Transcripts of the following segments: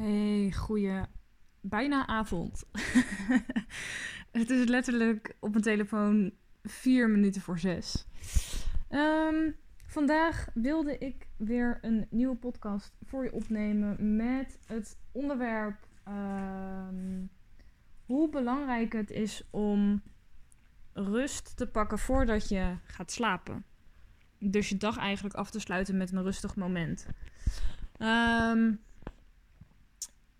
Hey, goeie bijna avond. het is letterlijk op mijn telefoon vier minuten voor zes. Ehm, vandaag wilde ik weer een nieuwe podcast voor je opnemen met het onderwerp ehm, hoe belangrijk het is om rust te pakken voordat je gaat slapen. Dus je dag eigenlijk af te sluiten met een rustig moment. Um,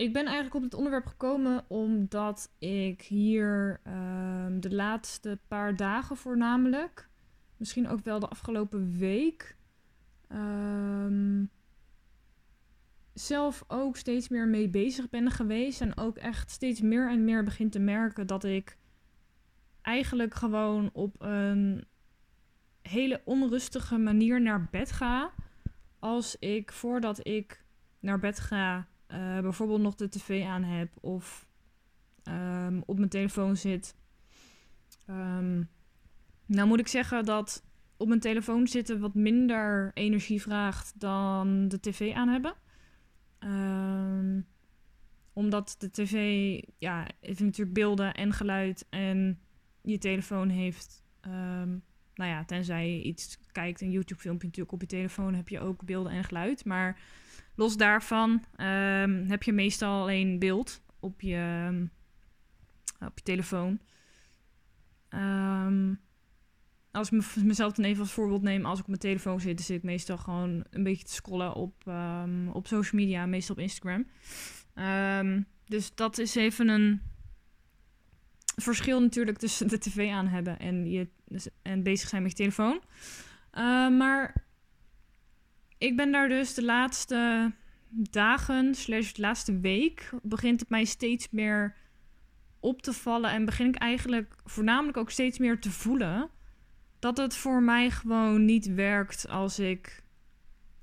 ik ben eigenlijk op het onderwerp gekomen omdat ik hier ehm, de laatste paar dagen voornamelijk, misschien ook wel de afgelopen week, ehm, zelf ook steeds meer mee bezig ben geweest. En ook echt steeds meer en meer begin te merken dat ik eigenlijk gewoon op een hele onrustige manier naar bed ga. Als ik voordat ik naar bed ga uh, bijvoorbeeld nog de tv aan heb of um, op mijn telefoon zit. Um, nou moet ik zeggen dat op mijn telefoon zitten wat minder energie vraagt dan de tv aan hebben. Um, omdat de tv, ja, heeft natuurlijk beelden en geluid en je telefoon heeft, nou ja, tenzij je iets kijkt, een YouTube filmpje natuurlijk op je telefoon heb je ook beelden en geluid. Maar Los daarvan ehm, heb je meestal alleen beeld op je, ehm, op je telefoon. Um, als ik mezelf dan even als voorbeeld neem, als ik op mijn telefoon zit, dan zit ik meestal gewoon een beetje te scrollen op, op social media, meestal op Instagram. dus dat is even een verschil natuurlijk tussen de tv aan hebben en, je, dus, en bezig zijn met je telefoon. maar ik ben daar dus de laatste dagen, slash de laatste week, begint het mij steeds meer op te vallen. En begin ik eigenlijk voornamelijk ook steeds meer te voelen dat het voor mij gewoon niet werkt als ik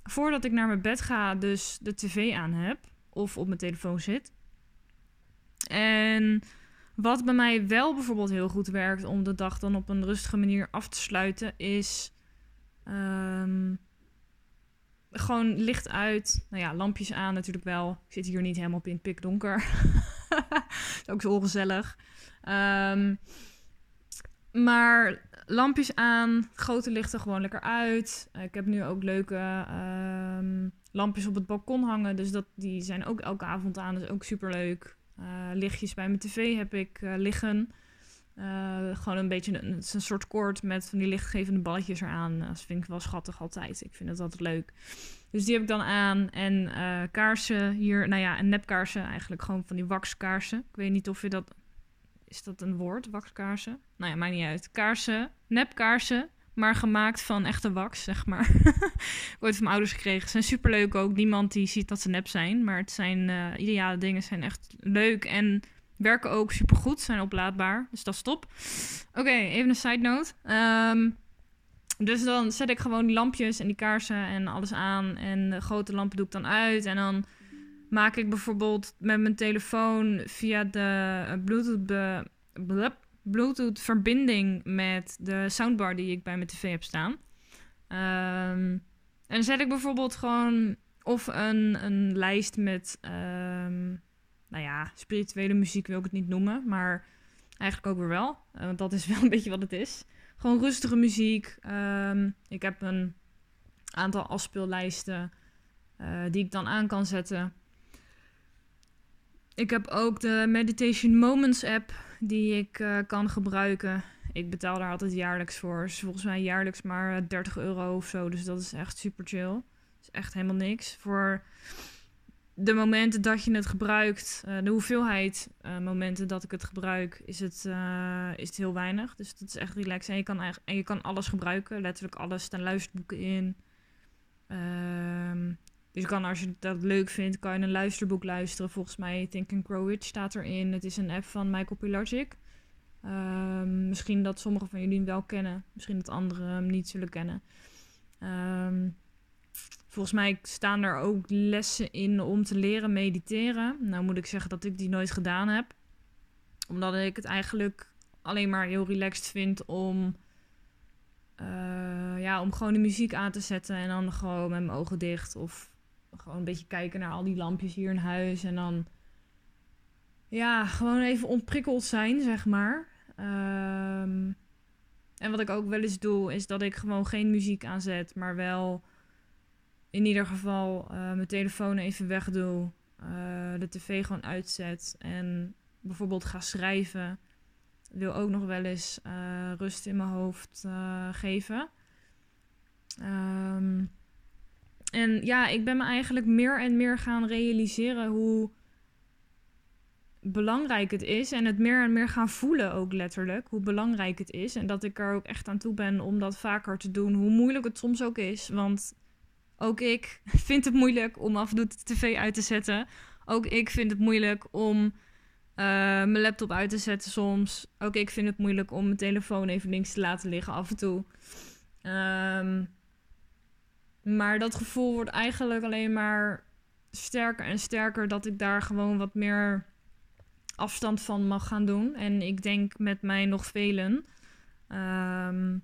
voordat ik naar mijn bed ga, dus de tv aan heb of op mijn telefoon zit. En wat bij mij wel bijvoorbeeld heel goed werkt om de dag dan op een rustige manier af te sluiten, is ehm, gewoon licht uit. Nou ja, lampjes aan natuurlijk wel. Ik zit hier niet helemaal in het pikdonker. ook zo ongezellig. Ehm, maar lampjes aan, grote lichten gewoon lekker uit. ik heb nu ook leuke um, lampjes op het balkon hangen. Dus dat, die zijn ook elke avond aan. Dat is ook super leuk. Uh, lichtjes bij mijn tv heb ik uh, liggen. Uh, gewoon een beetje een, een, soort koord met van die lichtgevende balletjes eraan. Dat vind ik wel schattig altijd. Ik vind het altijd leuk. Dus die heb ik dan aan. En uh, kaarsen hier. Nou ja, een nepkaarsen eigenlijk. Gewoon van die waxkaarsen. Ik weet niet of je dat... Is dat een woord? Waxkaarsen? Nou ja, maakt niet uit. Kaarsen. Nepkaarsen. Maar gemaakt van echte wax, zeg maar. Ooit van mijn ouders gekregen. Ze zijn superleuk ook. Niemand die ziet dat ze nep zijn. Maar het zijn ideale dingen. zijn echt leuk. En Werken ook supergoed, zijn oplaadbaar. Dus dat is top. Oké, even een side note. Um, dus dan zet ik gewoon die lampjes en die kaarsen en alles aan. En de grote lampen doe ik dan uit. En dan maak ik bijvoorbeeld met mijn telefoon via de Bluetooth, Bluetooth verbinding met de soundbar die ik bij mijn tv heb staan. Um, en dan zet ik bijvoorbeeld gewoon of een, een lijst met um, nou ja, spirituele muziek wil ik het niet noemen, maar eigenlijk ook weer wel. Uh, want dat is wel een beetje wat het is. Gewoon rustige muziek. Um, ik heb een aantal afspeellijsten uh, die ik dan aan kan zetten. Ik heb ook de Meditation Moments app die ik uh, kan gebruiken. Ik betaal daar altijd jaarlijks voor. Dus volgens mij jaarlijks maar 30 euro of zo. Dus dat is echt super chill. Dat is echt helemaal niks. Voor de momenten dat je het gebruikt, uh, de hoeveelheid uh, momenten dat ik het gebruik, is het, uh, is het heel weinig. Dus dat is echt relaxed. En je kan, en je kan alles gebruiken, letterlijk alles. Er staan luisterboeken in. Um, dus je kan, als je dat leuk vindt, kan je een luisterboek luisteren. Volgens mij Think and Grow Rich staat erin. Het is een app van Michael Pilarczyk. Um, misschien dat sommigen van jullie hem wel kennen. Misschien dat anderen hem niet zullen kennen. Um, Volgens mij staan er ook lessen in om te leren mediteren. Nou moet ik zeggen dat ik die nooit gedaan heb. Omdat ik het eigenlijk alleen maar heel relaxed vind om, uh, ja, om gewoon de muziek aan te zetten en dan gewoon met mijn ogen dicht. Of gewoon een beetje kijken naar al die lampjes hier in huis. En dan, ja, gewoon even ontprikkeld zijn, zeg maar. Ehm, en wat ik ook wel eens doe, is dat ik gewoon geen muziek aanzet, maar wel in ieder geval uh, mijn telefoon even wegdoe. Uh, de tv gewoon uitzet en bijvoorbeeld ga schrijven. Wil ook nog wel eens uh, rust in mijn hoofd geven. Um, en ja, ik ben me eigenlijk meer en meer gaan realiseren hoe belangrijk het is. En het meer en meer gaan voelen ook letterlijk. Hoe belangrijk het is. En dat ik er ook echt aan toe ben om dat vaker te doen. Hoe moeilijk het soms ook is. Want ook ik vind het moeilijk om af en toe de tv uit te zetten. Ook ik vind het moeilijk om uh, mijn laptop uit te zetten soms. Ook ik vind het moeilijk om mijn telefoon even links te laten liggen af en toe. Um, maar dat gevoel wordt eigenlijk alleen maar sterker en sterker dat ik daar gewoon wat meer afstand van mag gaan doen. En ik denk met mij nog velen. Um,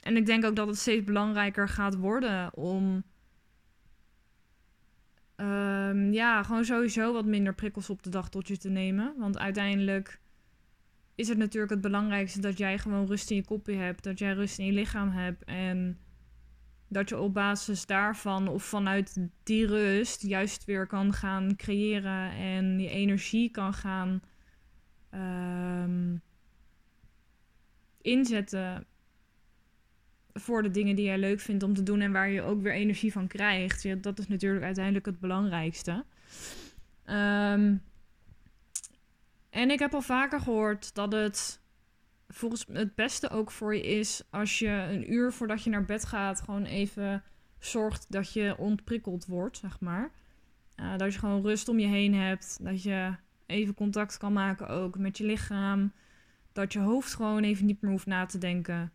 en ik denk ook dat het steeds belangrijker gaat worden om. Um, ja, gewoon sowieso wat minder prikkels op de dag tot je te nemen. Want uiteindelijk is het natuurlijk het belangrijkste dat jij gewoon rust in je kopje hebt. Dat jij rust in je lichaam hebt. En dat je op basis daarvan of vanuit die rust juist weer kan gaan creëren en je energie kan gaan um, inzetten voor de dingen die jij leuk vindt om te doen en waar je ook weer energie van krijgt. Ja, dat is natuurlijk uiteindelijk het belangrijkste. Um, en ik heb al vaker gehoord dat het volgens het beste ook voor je is als je een uur voordat je naar bed gaat, gewoon even zorgt dat je ontprikkeld wordt, zeg maar. Uh, dat je gewoon rust om je heen hebt. Dat je even contact kan maken ook met je lichaam. Dat je hoofd gewoon even niet meer hoeft na te denken.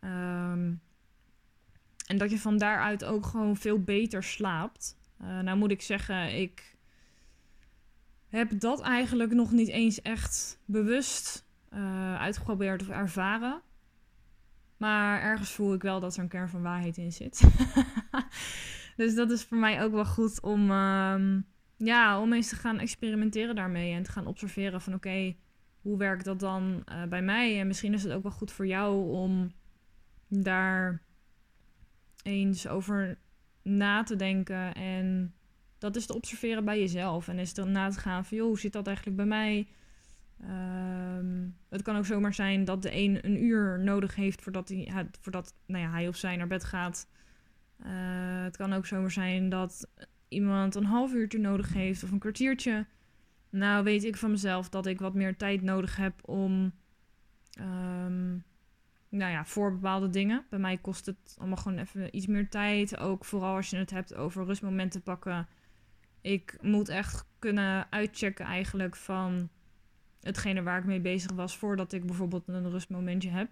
Um, en dat je van daaruit ook gewoon veel beter slaapt. Uh, nou moet ik zeggen, ik heb dat eigenlijk nog niet eens echt bewust uh, uitgeprobeerd of ervaren. Maar ergens voel ik wel dat er een kern van waarheid in zit. dus dat is voor mij ook wel goed om, um, ja, om eens te gaan experimenteren daarmee. En te gaan observeren van oké, hoe werkt dat dan uh, bij mij? En misschien is het ook wel goed voor jou om daar eens over na te denken. En dat is te observeren bij jezelf. En is er na te gaan van joh, hoe zit dat eigenlijk bij mij? Um, het kan ook zomaar zijn dat de een een uur nodig heeft voordat hij, voordat, nou ja, hij of zij naar bed gaat. Uh, het kan ook zomaar zijn dat iemand een half uurtje nodig heeft of een kwartiertje. Nou weet ik van mezelf dat ik wat meer tijd nodig heb om, um, nou ja, voor bepaalde dingen. Bij mij kost het allemaal gewoon even iets meer tijd. Ook vooral als je het hebt over rustmomenten pakken. Ik moet echt kunnen uitchecken eigenlijk van hetgene waar ik mee bezig was voordat ik bijvoorbeeld een rustmomentje heb.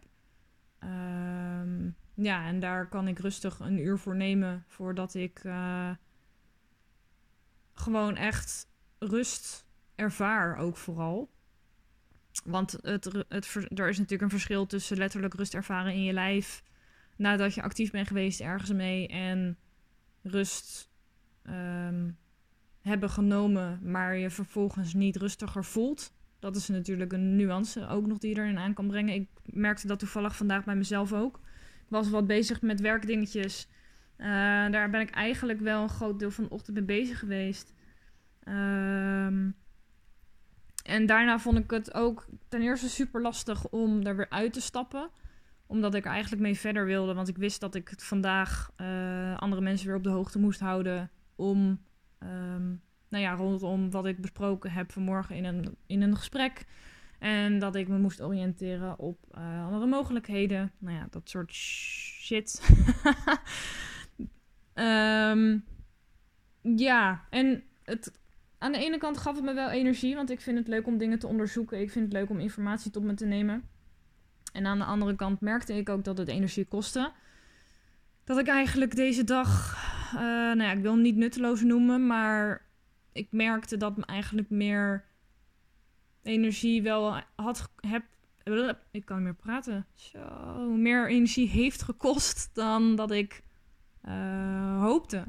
Um, ja, en daar kan ik rustig een uur voor nemen voordat ik uh, gewoon echt rust ervaar, ook vooral. Want het, het, er is natuurlijk een verschil tussen letterlijk rust ervaren in je lijf nadat je actief bent geweest ergens mee en rust um, hebben genomen, maar je vervolgens niet rustiger voelt. Dat is natuurlijk een nuance ook nog die erin aan kan brengen. Ik merkte dat toevallig vandaag bij mezelf ook. Ik was wat bezig met werkdingetjes. Uh, daar ben ik eigenlijk wel een groot deel van de ochtend mee bezig geweest. Um, en daarna vond ik het ook ten eerste super lastig om er weer uit te stappen. Omdat ik er eigenlijk mee verder wilde. Want ik wist dat ik vandaag uh, andere mensen weer op de hoogte moest houden. Om um, nou ja, rondom wat ik besproken heb vanmorgen in een, in een gesprek. En dat ik me moest oriënteren op uh, andere mogelijkheden. Nou ja, dat soort shit. um, ja, en het, aan de ene kant gaf het me wel energie, want ik vind het leuk om dingen te onderzoeken. Ik vind het leuk om informatie tot me te nemen. En aan de andere kant merkte ik ook dat het energie kostte. Dat ik eigenlijk deze dag, uh, nou ja, ik wil hem niet nutteloos noemen, maar ik merkte dat me eigenlijk meer energie wel had heb ik kan meer praten. Zo, meer energie heeft gekost dan dat ik uh, hoopte.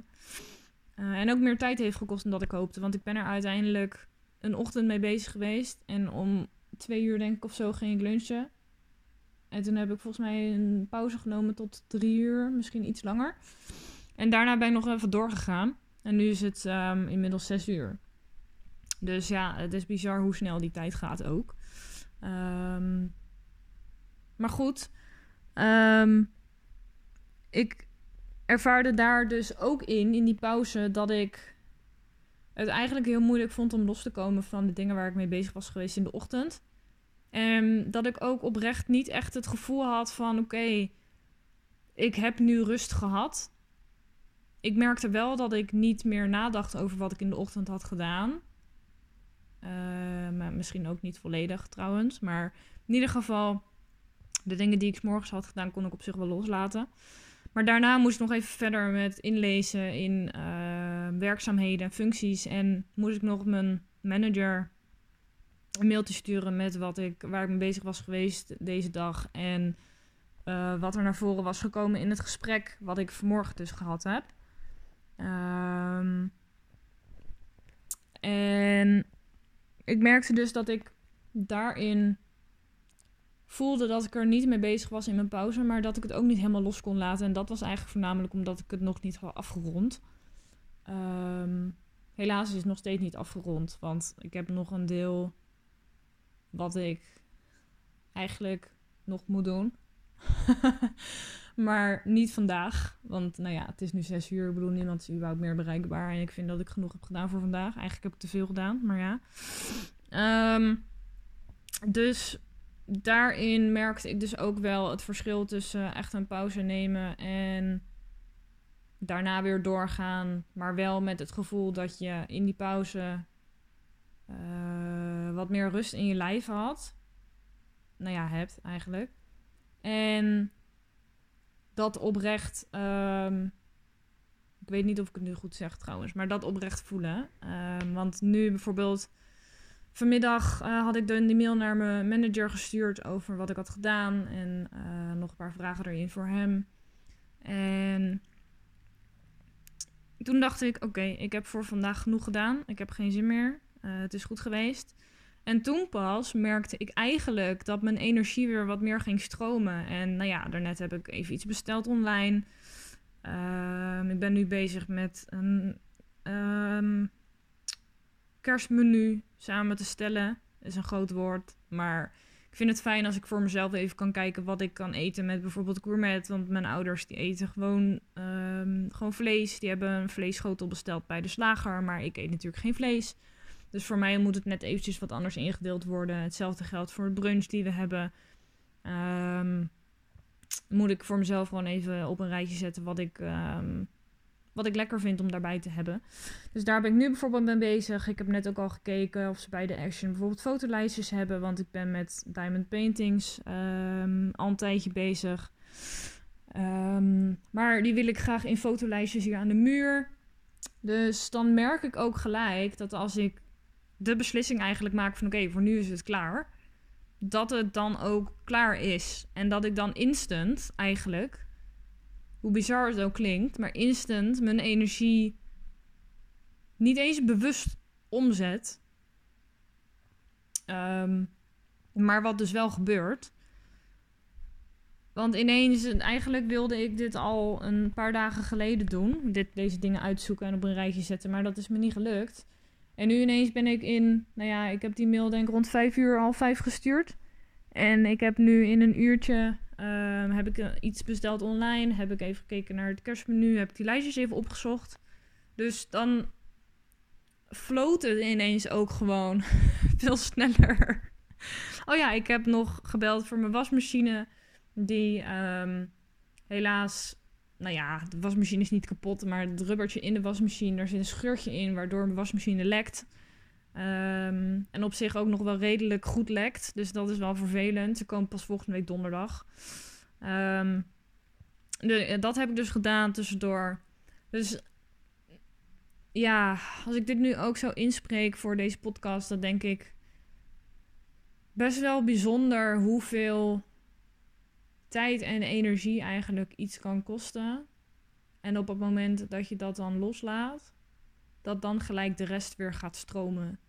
Eh, en ook meer tijd heeft gekost dan dat ik hoopte. Want ik ben er uiteindelijk een ochtend mee bezig geweest. En om twee uur denk ik of zo ging ik lunchen. En toen heb ik volgens mij een pauze genomen tot drie uur, misschien iets langer. En daarna ben ik nog even doorgegaan. En nu is het um, inmiddels zes uur. Dus ja, het is bizar hoe snel die tijd gaat ook. Um, maar goed, um, ik ervaarde daar dus ook in, in die pauze, dat ik het eigenlijk heel moeilijk vond om los te komen van de dingen waar ik mee bezig was geweest in de ochtend. En dat ik ook oprecht niet echt het gevoel had van: oké, ik heb nu rust gehad. Ik merkte wel dat ik niet meer nadacht over wat ik in de ochtend had gedaan. Uh, maar misschien ook niet volledig trouwens. Maar in ieder geval, de dingen die ik s morgens had gedaan, kon ik op zich wel loslaten. Maar daarna moest ik nog even verder met inlezen in uh, werkzaamheden en functies. En moest ik nog mijn manager een mailtje sturen met wat ik, waar ik mee bezig was geweest deze dag. En uh, wat er naar voren was gekomen in het gesprek wat ik vanmorgen dus gehad heb. Um, en ik merkte dus dat ik daarin voelde dat ik er niet mee bezig was in mijn pauze, maar dat ik het ook niet helemaal los kon laten. En dat was eigenlijk voornamelijk omdat ik het nog niet had afgerond. Um, helaas is het nog steeds niet afgerond, want ik heb nog een deel wat ik eigenlijk nog moet doen. maar niet vandaag, want nou ja, het is nu zes uur. Ik bedoel, niemand is überhaupt meer bereikbaar. En ik vind dat ik genoeg heb gedaan voor vandaag. Eigenlijk heb ik te veel gedaan, maar ja. Um, dus daarin merkte ik dus ook wel het verschil tussen echt een pauze nemen en daarna weer doorgaan. Maar wel met het gevoel dat je in die pauze uh, wat meer rust in je lijf had. Nou ja, hebt eigenlijk. En dat oprecht. Um, ik weet niet of ik het nu goed zeg trouwens, maar dat oprecht voelen. Um, want nu bijvoorbeeld Vanmiddag uh, had ik de, mail naar mijn manager gestuurd over wat ik had gedaan. En uh, nog een paar vragen erin voor hem. En toen dacht ik: oké, ik heb voor vandaag genoeg gedaan. Ik heb geen zin meer. Uh, het is goed geweest. En toen pas merkte ik eigenlijk dat mijn energie weer wat meer ging stromen. En nou ja, daarnet heb ik even iets besteld online. Uh, ik ben nu bezig met een. Um, kerstmenu samen te stellen. is een groot woord, maar ik vind het fijn als ik voor mezelf even kan kijken wat ik kan eten met bijvoorbeeld gourmet. Want mijn ouders die eten gewoon, um, gewoon vlees. Die hebben een vleesschotel besteld bij de slager, maar ik eet natuurlijk geen vlees. Dus voor mij moet het net eventjes wat anders ingedeeld worden. Hetzelfde geldt voor het brunch die we hebben. Um, moet ik voor mezelf gewoon even op een rijtje zetten wat ik um, wat ik lekker vind om daarbij te hebben. Dus daar ben ik nu bijvoorbeeld mee bezig. Ik heb net ook al gekeken of ze bij de Action bijvoorbeeld fotolijstjes hebben. Want ik ben met Diamond Paintings um, al een tijdje bezig. Um, maar die wil ik graag in fotolijstjes hier aan de muur. Dus dan merk ik ook gelijk dat als ik de beslissing eigenlijk maak van oké, voor nu is het klaar. Dat het dan ook klaar is. En dat ik dan instant eigenlijk hoe bizar het ook klinkt, maar instant mijn energie niet eens bewust omzet. Um, maar wat dus wel gebeurt. Want ineens, eigenlijk wilde ik dit al een paar dagen geleden doen. Dit, deze dingen uitzoeken en op een rijtje zetten. Maar dat is me niet gelukt. En nu ineens ben ik in, nou ja, ik heb die mail denk ik rond vijf uur al vijf gestuurd. En ik heb nu in een uurtje Um, heb ik iets besteld online? Heb ik even gekeken naar het kerstmenu? Heb ik die lijstjes even opgezocht? Dus dan floot het ineens ook gewoon veel sneller. Oh ja, ik heb nog gebeld voor mijn wasmachine. Die um, helaas, nou ja, de wasmachine is niet kapot, maar het rubbertje in de wasmachine, daar zit een scheurtje in, waardoor mijn wasmachine lekt. Um, en op zich ook nog wel redelijk goed lekt. Dus dat is wel vervelend. Ze komen pas volgende week donderdag. Um, dat heb ik dus gedaan tussendoor. Dus ja, als ik dit nu ook zo inspreek voor deze podcast, dan denk ik best wel bijzonder hoeveel tijd en energie eigenlijk iets kan kosten. En op het moment dat je dat dan loslaat, dat dan gelijk de rest weer gaat stromen.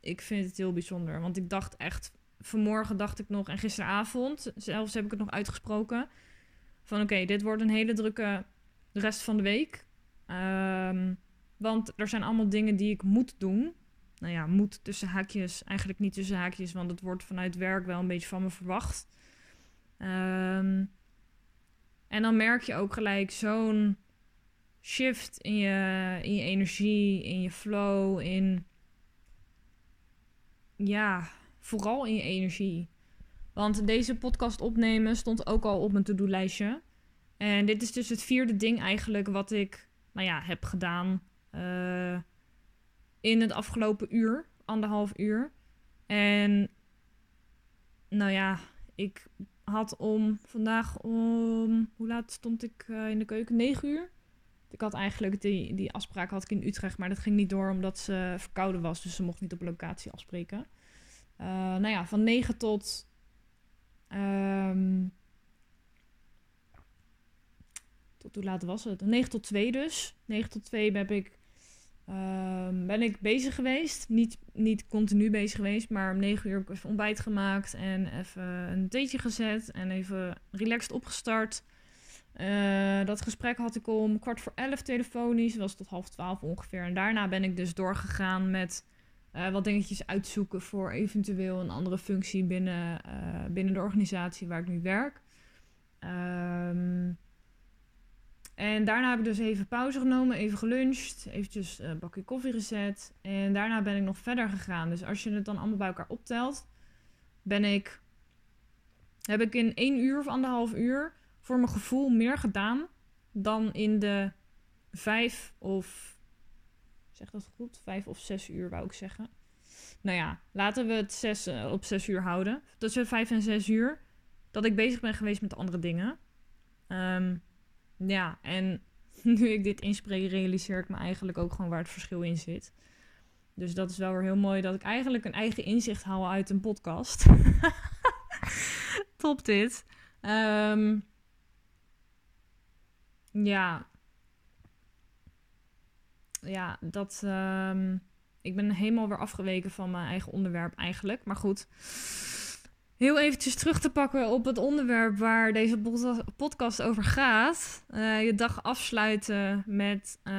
Ik vind het heel bijzonder. Want ik dacht echt, vanmorgen dacht ik nog, en gisteravond zelfs heb ik het nog uitgesproken. Van oké, dit wordt een hele drukke rest van de week. Ehm, want er zijn allemaal dingen die ik moet doen. Nou ja, moet tussen haakjes, eigenlijk niet tussen haakjes, want het wordt vanuit werk wel een beetje van me verwacht. Ehm, en dan merk je ook gelijk zo'n shift in je, in je energie, in je flow, in. Ja, vooral in je energie. Want deze podcast opnemen stond ook al op mijn to-do-lijstje. En dit is dus het vierde ding eigenlijk wat ik, nou ja, heb gedaan uh, in het afgelopen uur, anderhalf uur. En nou ja, ik had om vandaag om, hoe laat stond ik uh, in de keuken? 9 uur. Ik had eigenlijk die, die afspraak had ik in Utrecht, maar dat ging niet door omdat ze verkouden was. Dus ze mocht niet op locatie afspreken. Uh, nou ja, van 9 tot. Um, tot hoe laat was het? 9 tot 2 dus. 9 tot 2 heb ik Um, ben ik bezig geweest. Niet, niet continu bezig geweest, maar om 9 uur heb ik even ontbijt gemaakt en even een theetje gezet en even relaxed opgestart. Uh, dat gesprek had ik om kwart voor elf telefonisch, was tot half twaalf ongeveer. En daarna ben ik dus doorgegaan met uh, wat dingetjes uitzoeken voor eventueel een andere functie binnen, uh, binnen de organisatie waar ik nu werk. Um, en daarna heb ik dus even pauze genomen, even geluncht, eventjes een bakje koffie gezet. En daarna ben ik nog verder gegaan. Dus als je het dan allemaal bij elkaar optelt, ben ik, heb ik in één uur of anderhalf uur voor mijn gevoel meer gedaan dan in de vijf of, zeg dat goed, vijf of zes uur wou ik zeggen. Nou ja, laten we het zes, uh, op zes uur houden. Tussen vijf en zes uur dat ik bezig ben geweest met andere dingen. Um, ja, en nu ik dit inspreek, realiseer ik me eigenlijk ook gewoon waar het verschil in zit. Dus dat is wel weer heel mooi dat ik eigenlijk een eigen inzicht haal uit een podcast. Top dit. Um, ja. Ja, dat. Um, ik ben helemaal weer afgeweken van mijn eigen onderwerp eigenlijk. Maar goed heel eventjes terug te pakken op het onderwerp waar deze podcast over gaat. Uh, je dag afsluiten met um,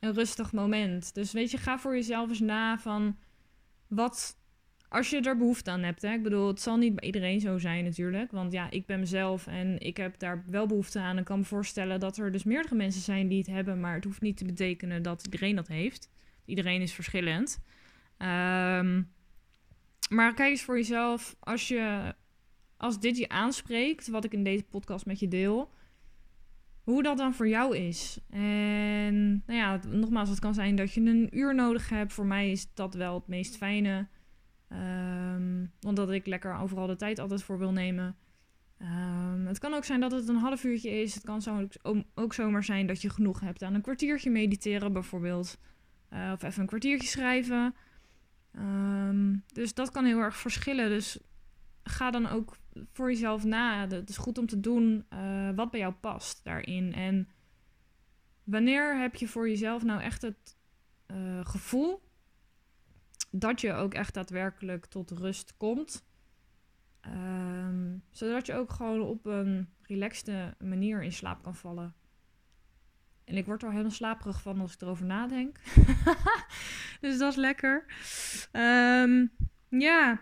een rustig moment. Dus weet je, ga voor jezelf eens na van wat, als je er behoefte aan hebt. Hè? Ik bedoel, het zal niet bij iedereen zo zijn natuurlijk. Want ja, ik ben mezelf en ik heb daar wel behoefte aan. En kan me voorstellen dat er dus meerdere mensen zijn die het hebben. Maar het hoeft niet te betekenen dat iedereen dat heeft. Iedereen is verschillend. Um, maar kijk eens voor jezelf, als, je, als dit je aanspreekt, wat ik in deze podcast met je deel, hoe dat dan voor jou is. En nou ja, nogmaals, het kan zijn dat je een uur nodig hebt. Voor mij is dat wel het meest fijne. Um, omdat ik lekker overal de tijd altijd voor wil nemen. Um, het kan ook zijn dat het een half uurtje is. Het kan ook zomaar zijn dat je genoeg hebt aan een kwartiertje mediteren, bijvoorbeeld. Uh, of even een kwartiertje schrijven. Um, dus dat kan heel erg verschillen. Dus ga dan ook voor jezelf na. Het is goed om te doen uh, wat bij jou past daarin. En wanneer heb je voor jezelf nou echt het uh, gevoel dat je ook echt daadwerkelijk tot rust komt? Um, zodat je ook gewoon op een relaxte manier in slaap kan vallen. En ik word er helemaal slaperig van als ik erover nadenk. dus dat is lekker. Um, ja.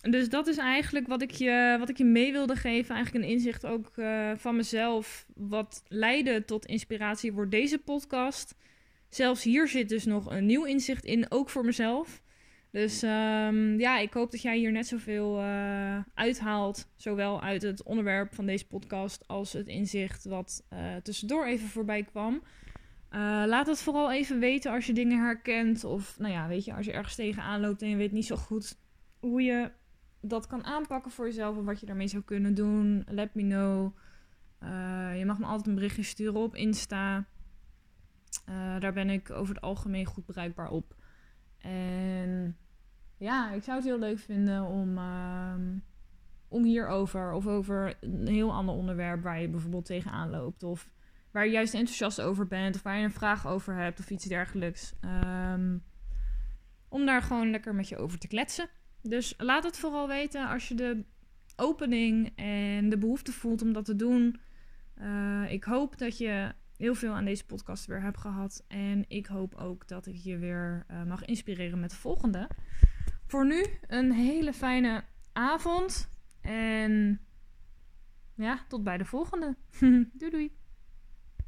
Dus dat is eigenlijk wat ik je, wat ik je mee wilde geven. Eigenlijk een inzicht ook uh, van mezelf. Wat leidde tot inspiratie voor deze podcast. Zelfs hier zit dus nog een nieuw inzicht in, ook voor mezelf. Dus um, ja, ik hoop dat jij hier net zoveel uh, uithaalt. Zowel uit het onderwerp van deze podcast als het inzicht wat uh, tussendoor even voorbij kwam. Uh, laat het vooral even weten als je dingen herkent. Of nou ja, weet je, als je ergens tegenaan loopt en je weet niet zo goed hoe je dat kan aanpakken voor jezelf. Of wat je daarmee zou kunnen doen. Let me know. je mag me altijd een berichtje sturen op Insta. Daar ben ik over het algemeen goed bereikbaar op. En ja, ik zou het heel leuk vinden om, uh, om hierover of over een heel ander onderwerp waar je bijvoorbeeld tegenaan loopt. Of waar je juist enthousiast over bent, of waar je een vraag over hebt of iets dergelijks. Ehm, om daar gewoon lekker met je over te kletsen. Dus laat het vooral weten als je de opening en de behoefte voelt om dat te doen. Eh, ik hoop dat je heel veel aan deze podcast weer hebt gehad. En ik hoop ook dat ik je weer eh, mag inspireren met de volgende. Voor nu een hele fijne avond. En ja, tot bij de volgende. doei doei.